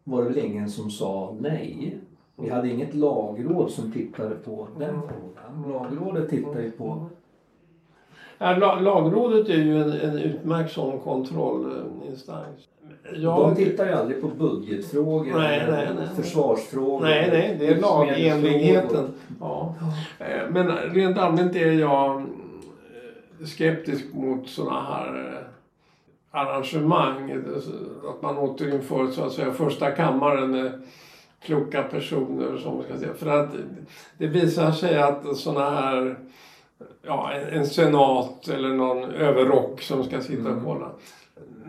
var det väl ingen som sa nej. Vi hade inget lagråd som tittade på den frågan. Lagrådet tittar ju på... Ja, la- Lagrådet är ju en, en utmärkt sån kontrollinstans. De Jag, tittar ju aldrig på budgetfrågor Nej, eller nej, nej. försvarsfrågor. nej, nej, det är lagenligheten. Ja. Eh, Men rent allmänt är jag eh, skeptisk mot såna här eh, arrangemang. Att man återinför så att säga första kammaren med kloka personer som ska säga. För att det visar sig att såna här ja, en, en senat eller någon överrock som ska sitta och Mm. kolla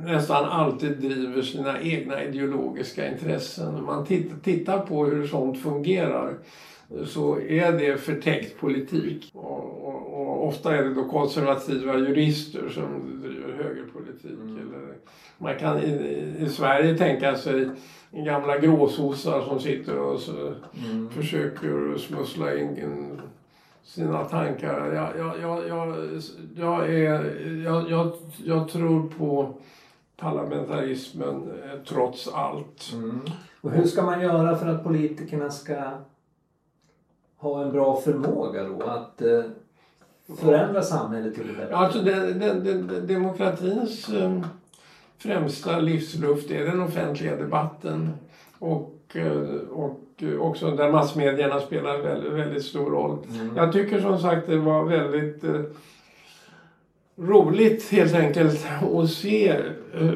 nästan alltid driver sina egna ideologiska intressen. Om man titt- tittar på hur sånt fungerar så är det förtäckt politik. Och, och, och ofta är det då konservativa jurister som driver högerpolitik. Mm. Eller man kan i, i Sverige tänka sig gamla gråsossar som sitter och Mm. försöker smussla in in sina tankar. Jag, jag, jag, jag, jag, är, jag, jag, jag tror på parlamentarismen eh, trots allt. Mm. Och hur ska man göra för att politikerna ska ha en bra förmåga då att eh, förändra samhället till det bättre? Alltså den, den, den, demokratins eh, främsta livsluft är den offentliga debatten. Och, och också där massmedierna spelar väldigt, väldigt stor roll. Mm. Jag tycker som sagt det var väldigt roligt helt enkelt att se eh,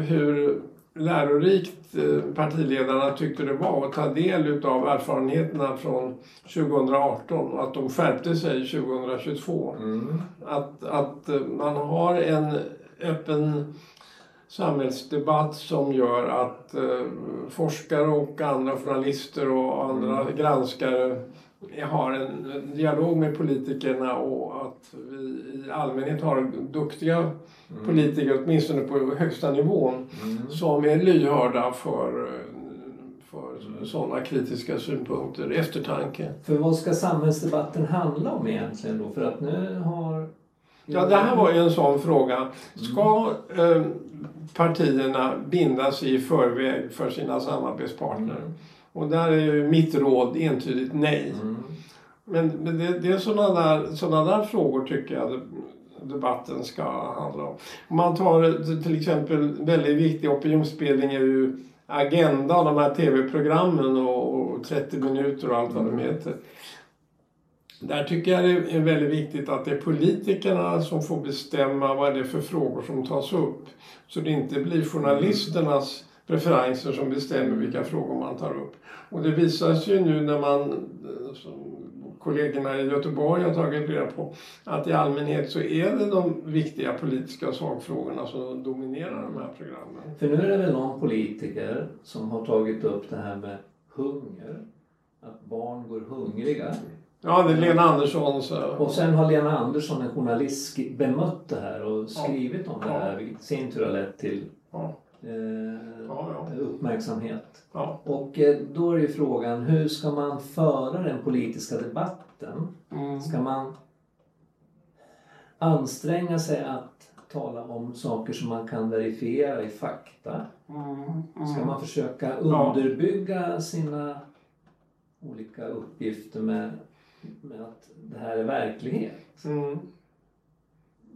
hur lärorikt eh, partiledarna tyckte det var att ta del av erfarenheterna från 2018 och att de skärpte sig 2022. Mm. Att, att eh, man har en öppen samhällsdebatt som gör att forskare och andra journalister och andra Mm. granskare har en dialog med politikerna och att vi i allmänhet har duktiga Mm. politiker, åtminstone på högsta nivån, Mm. som är lyhörda för, för sådana kritiska synpunkter, eftertanke. För vad ska samhällsdebatten handla om egentligen då? För att nu har... Ja, det här var ju en sån fråga. Ska eh, partierna binda sig i förväg för sina samarbetspartner? Mm. Och där är ju mitt råd entydigt nej. Mm. Men, men det, det är sådana där, såna där frågor tycker jag debatten ska handla om. Om man tar till exempel väldigt viktig opinionsbildning är ju Agenda, de här tv-programmen och, och 30 minuter och allt vad de heter. Där tycker jag det är väldigt viktigt att det är politikerna som får bestämma vad det är för frågor som tas upp. Så det inte blir journalisternas preferenser som bestämmer vilka frågor man tar upp. Och det visar sig ju nu när man, som kollegorna i Göteborg har tagit reda på, att i allmänhet så är det de viktiga politiska sakfrågorna som dominerar de här programmen. För nu är det väl någon politiker som har tagit upp det här med hunger. Att barn går hungriga. Ja, det är Lena Andersson. Så. Och sen har Lena Andersson, en journalist, bemött det här och skrivit om det Ja. här. Vilket i sin tur har lett till Ja, eh, Ja, ja. uppmärksamhet. ja. Och eh, då är ju frågan, hur ska man föra den politiska debatten? Mm. Ska man anstränga sig att tala om saker som man kan verifiera i fakta? Mm. Ska Mm. man försöka Ja. underbygga sina olika uppgifter med, med att det här är verklighet? Mm.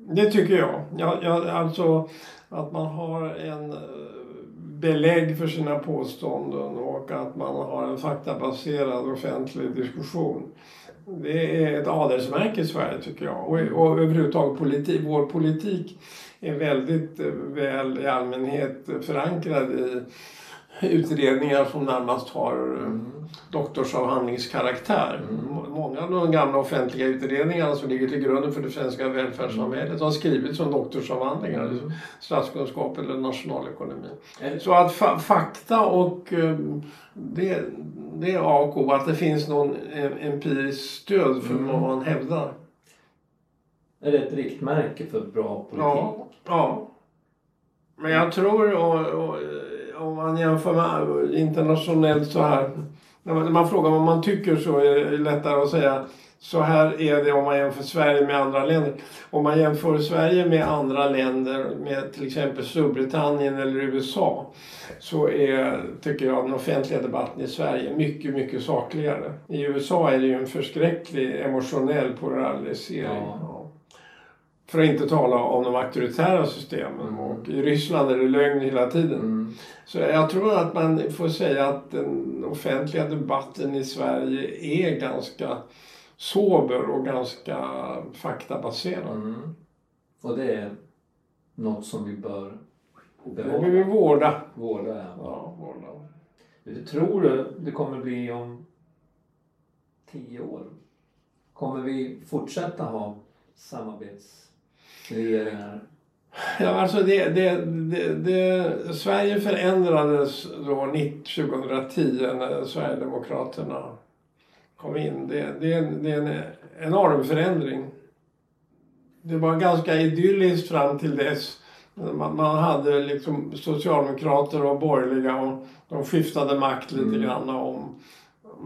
Det tycker jag. jag, jag alltså att man har en eh, belägg för sina påståenden och att man har en faktabaserad offentlig diskussion. Det är ett adelsmärke i Sverige tycker jag. Och, och överhuvudtaget politik, vår politik är väldigt eh, väl i allmänhet förankrad i utredningar som närmast har eh, doktorsavhandlingskaraktär. Mm. Må- Många av de gamla offentliga utredningarna som ligger till grunden för det svenska välfärdssamhället har skrivits som doktorsavhandlingar i statskunskap eller nationalekonomi. Så att fa fakta och eh, det, det är A och O, att det finns någon empiriskt stöd för Mm. vad man hävdar. Är det ett riktmärke för bra politik? Ja, ja. Men jag tror, och, och, om man jämför med internationellt så här. När man, när man frågar vad man tycker så är det lättare att säga så här är det om man jämför Sverige med andra länder. Om man jämför Sverige med andra länder, med till exempel Storbritannien eller USA, så är, tycker jag, den offentliga debatten i Sverige mycket, mycket sakligare. I USA är det ju en förskräcklig emotionell polarisering. Ja. För att inte tala om de auktoritära systemen. Mm. Och I Ryssland är det lögn hela tiden. Så jag tror att man får säga att den offentliga debatten i Sverige är ganska sober och ganska faktabaserad. Mm. Och det är något som vi bör vill behålla, vi vårda. vårda. Ja. Ja, vårda. Hur tror du det kommer bli om tio år? Kommer vi fortsätta ha samarbetsregeringar? Ja, alltså det, det, det, det, Sverige förändrades då 2010 när Sverigedemokraterna kom in. Det, det, det är en enorm förändring. Det var ganska idylliskt fram till dess. Man, man hade liksom socialdemokrater och borgerliga och de skiftade makt lite Mm. grann om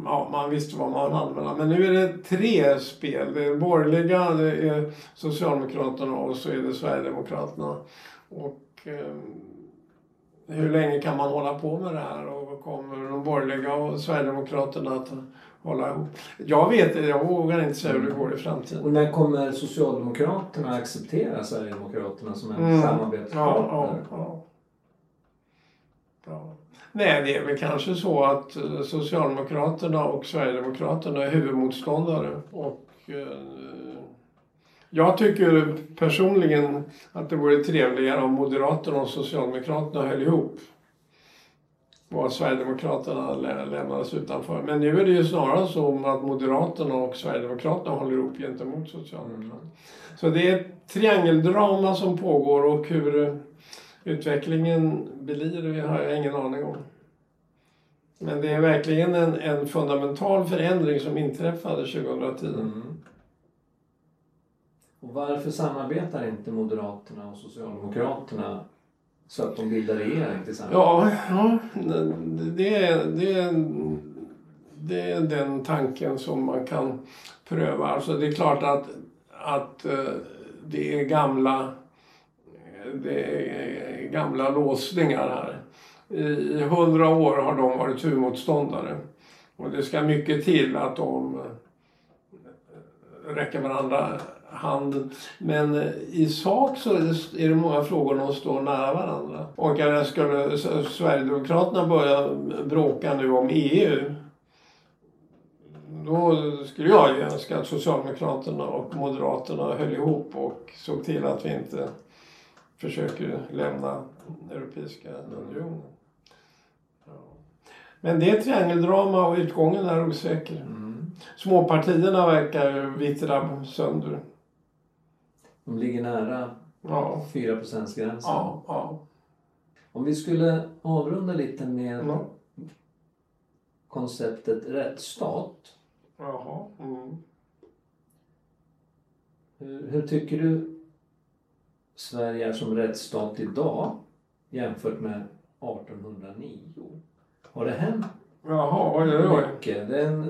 ja, man visste vad man hade. Men nu är det tre spel. Det är borgerliga, det är Socialdemokraterna och så är det Sverigedemokraterna. Och eh, hur länge kan man hålla på med det här och kommer de borgerliga och Sverigedemokraterna att hålla ihop? Jag vet jag vågar inte säga hur det går i framtiden. Och när kommer Socialdemokraterna acceptera Sverigedemokraterna som en Mm. Ja, samarbetspartner? ja, ja. ja. Nej, det är väl kanske så att eh, Socialdemokraterna och Sverigedemokraterna är huvudmotståndare. Och, eh, jag tycker personligen att det vore trevligare om Moderaterna och Socialdemokraterna höll ihop. Och att Sverigedemokraterna lä- lämnades utanför. Men nu är det ju snarare så att Moderaterna och Sverigedemokraterna håller ihop gentemot Socialdemokraterna. Så det är ett triangeldrama som pågår och hur utvecklingen blir det har jag ingen aning om. Men det är verkligen en, en fundamental förändring som inträffade 2010. Mm. Och varför samarbetar inte Moderaterna och Socialdemokraterna så att de bildar regering tillsammans? Ja, ja det, är, det, är, det är den tanken som man kan pröva. Alltså det är klart att, att eh, det är gamla det är gamla låsningar här. I hundra år har de varit huvudmotståndare. Och det ska mycket till att de eh, räcker varandra handen. Men eh, i sak så är det många frågor de står nära varandra. Och när skulle Sverigedemokraterna börja bråka nu om EU då skulle jag önska att Socialdemokraterna och Moderaterna höll ihop och såg till att vi inte försöker lämna Europeiska unionen. Ja. Men det är triangeldrama och utgången är osäker. Mm. Småpartierna verkar vittra sönder. De ligger nära ja. 4 gränsen. Ja, ja. Om vi skulle avrunda lite med ja. konceptet rättsstat. Jaha. Mm. Hur, hur, tycker du Sverige är som rättsstat idag jämfört med 1809? Har det hänt Jaha, oj, oj, oj. mycket? Det, en,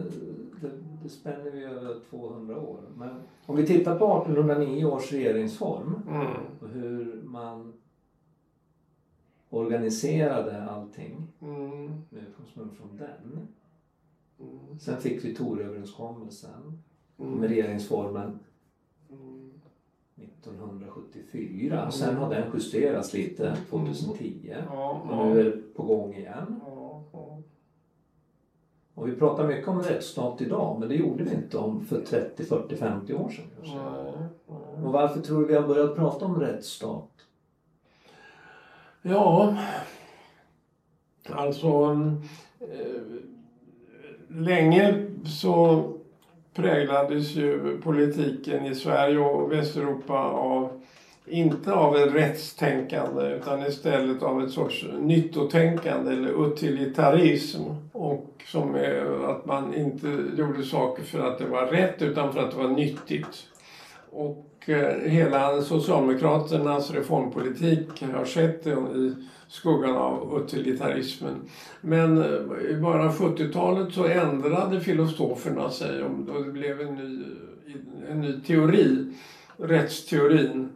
det, det spänner vi över 200 år. Men om vi tittar på 1809 års regeringsform mm. och hur man organiserade allting mm. med utgångspunkt från den. Mm. Sen fick vi Toröverenskommelsen mm. med regeringsformen 1974. Mm. Sen har den justerats lite 2010 och nu är det på gång igen. Och vi pratar mycket om rättsstat idag men det gjorde vi inte om för 30, 40, 50 år sedan. Kanske. Och varför tror du vi har börjat prata om rättsstat? Ja, alltså eh, länge så präglades ju politiken i Sverige och Västeuropa av inte av ett rättstänkande utan istället av ett sorts nyttotänkande eller utilitarism. Och som är att man inte gjorde saker för att det var rätt utan för att det var nyttigt. Och eh, hela Socialdemokraternas reformpolitik har skett i skuggan av utilitarismen. Men eh, i början av 70-talet så ändrade filosoferna sig och det blev en ny, eh, en ny teori, rättsteorin.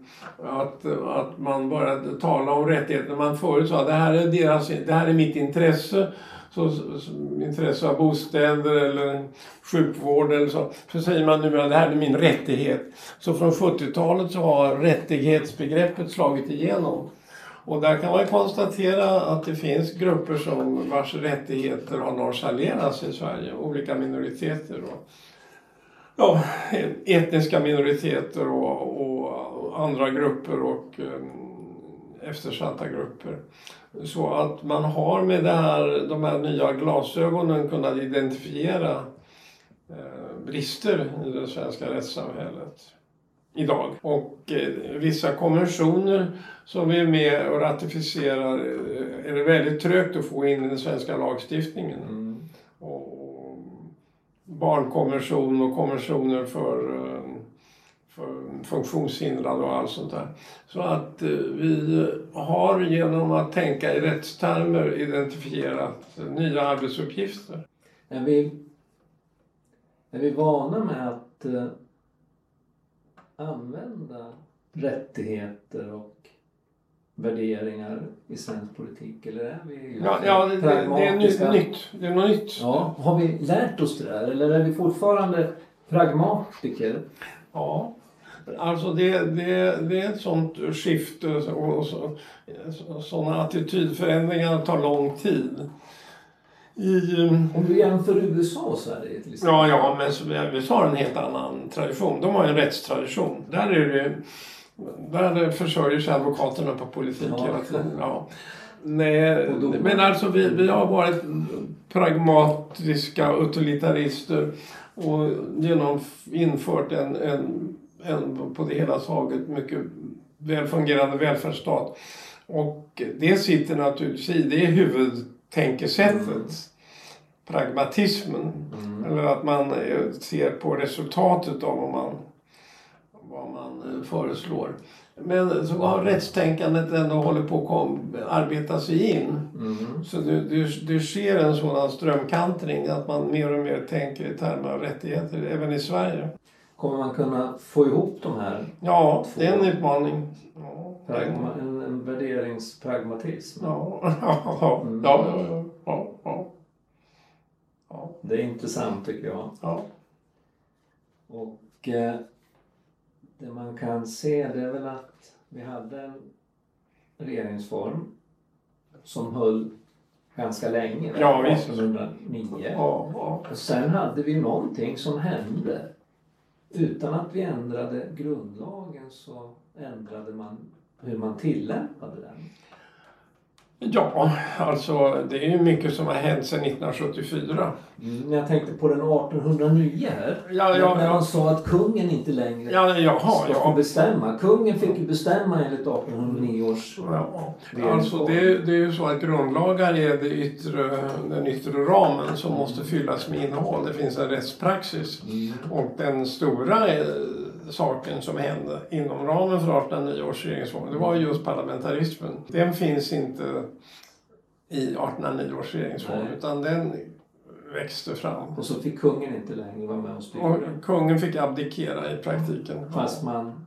Att, eh, att man började tala om rättigheter. Man förut sa det här är, deras, det här är mitt intresse så, så, intresse av bostäder eller sjukvård eller så. Så säger man nu att det här är min rättighet. Så från 70-talet så har rättighetsbegreppet slagit igenom. Och där kan man konstatera att det finns grupper som vars rättigheter har nonchalerats i Sverige. Olika minoriteter och ja, etniska minoriteter och, och andra grupper och eh, eftersatta grupper. Så att man har med det här, de här nya glasögonen kunnat identifiera eh, brister i det svenska rättssamhället idag. Och eh, vissa konventioner som vi är med och ratificerar eh, är det väldigt trögt att få in i den svenska lagstiftningen. Mm. Och barnkonvention och konventioner för, eh, för funktionshindrade och allt sånt där. Så att eh, vi har genom att tänka i rättstermer identifierat nya arbetsuppgifter. Är vi, är vi vana med att eh, använda rättigheter och värderingar i svensk politik? Eller är vi ja, ja, det, det, är nytt. Det är något nytt. Ja, har vi lärt oss det där eller är vi fortfarande pragmatiker? Ja, alltså det, det, det är ett sånt skifte och så, sådana attitydförändringar tar lång tid. I, Om du jämför USA och Sverige till exempel? Ja, ja men USA har en helt annan tradition. De har en rättstradition. Där är det där försörjer sig advokaterna på politik ja. hela tiden. Ja. Nej, men alltså vi, vi har varit pragmatiska utilitarister och genom infört en, en, en på det hela taget mycket väl fungerande välfärdsstat. Och det sitter naturligtvis i, det är huvudtänkesättet. Mm. pragmatismen. Mm. Eller att man eh, ser på resultatet av vad man, vad man eh, föreslår. Men så har rättstänkandet ändå hållit på att kom, arbeta sig in. Mm. Så det, det, det sker en sådan strömkantring att man mer och mer tänker i termer av rättigheter även i Sverige. Kommer man kunna få ihop de här? Ja, det är en utmaning. Ja, en, värderingspragmatism? ja, ja, ja, ja, ja, ja, ja. ja, Det är intressant tycker jag. ja. Och eh, det man kan se det är väl att vi hade en regeringsform som höll ganska länge, Ja, visst. 1809. ja, ja. Och sen hade vi någonting som hände. Utan att vi ändrade grundlagen så ändrade man hur man tillämpade den. Ja, alltså det är ju mycket som har hänt sedan 1974. Mm, jag tänkte på den 1809 här. Ja, ja, när ja. man sa att kungen inte längre Ja, jaha, ska ja. bestämma. Kungen fick ju bestämma enligt 1809 års ja. Alltså det, är- det är ju så att grundlagar är det yttre, den yttre ramen som måste fyllas med innehåll. Det finns en rättspraxis. Mm. Och den stora eh, saken som hände inom ramen för 1809 års regeringsform, det var ju just parlamentarismen. Den finns inte i 1809 års regeringsform, utan den växte fram. Och så fick kungen inte längre vara med och styra. Och kungen fick abdikera i praktiken. Fast man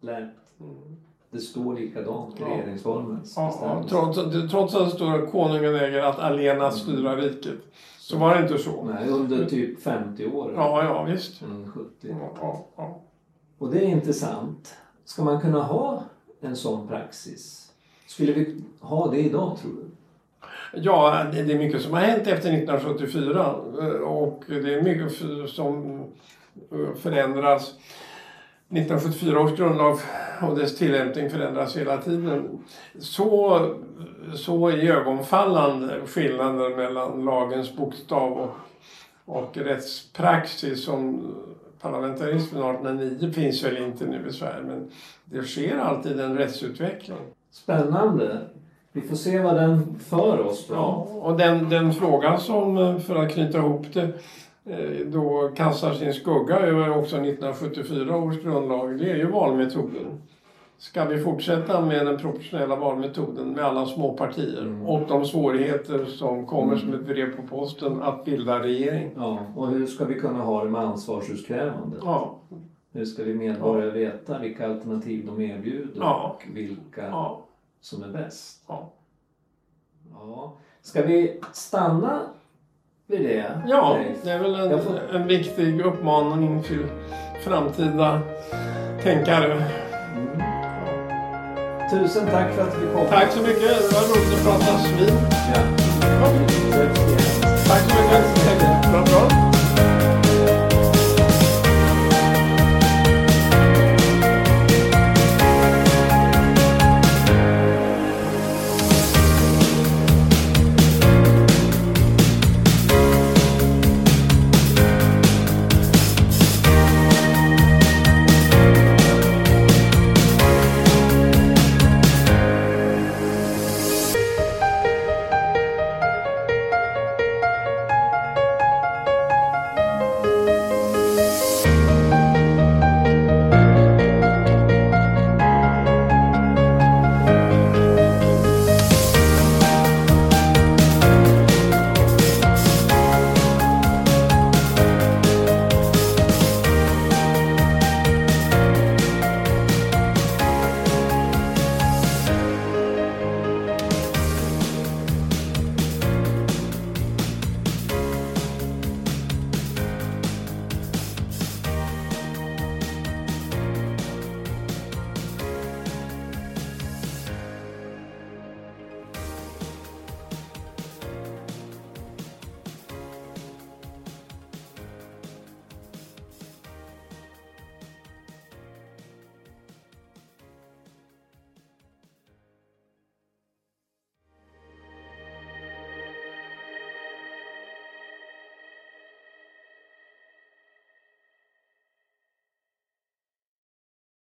lät Mm. det stå likadant i Ja. regeringsformens Ja, ja, trots, trots att det står att konungen äger att allena styra riket. Så var det inte så. Nej, under typ 50 år. Ja, ja visst. Mm, 70. Ja, ja, ja. Och det är intressant. Ska man kunna ha en sån praxis? Skulle vi ha det idag tror du? Ja, det är mycket som har hänt efter 1974 eh, och det är mycket som eh, förändras. 1974 års grundlag och dess tillämpning förändras hela tiden. Så, så ögonfallande skillnaden mellan lagens bokstav och, och rättspraxis som parlamentarismen 1809 finns väl inte nu i Sverige men det sker alltid en rättsutveckling. Spännande. Vi får se vad den för oss då. Ja, och den, den frågan som, eh, för att knyta ihop det, eh, då kastar sin skugga över också 1974 års grundlag, det är ju valmetoden. Ska vi fortsätta med den proportionella valmetoden med alla små partier Mm. och de svårigheter som kommer som ett brev på posten att bilda regering? Ja, och hur ska vi kunna ha det med ansvarsutkrävande? Ja, Hur ska vi medborgare veta vilka alternativ de erbjuder Ja. och vilka ja, som är bäst? ja. Ja. Ska vi stanna vid det? ja det är väl en, får- en viktig uppmaning till framtida tänkare. Tusen tack för att du kom. Tack så mycket, det var roligt att prata svin. Ja. Tack så mycket.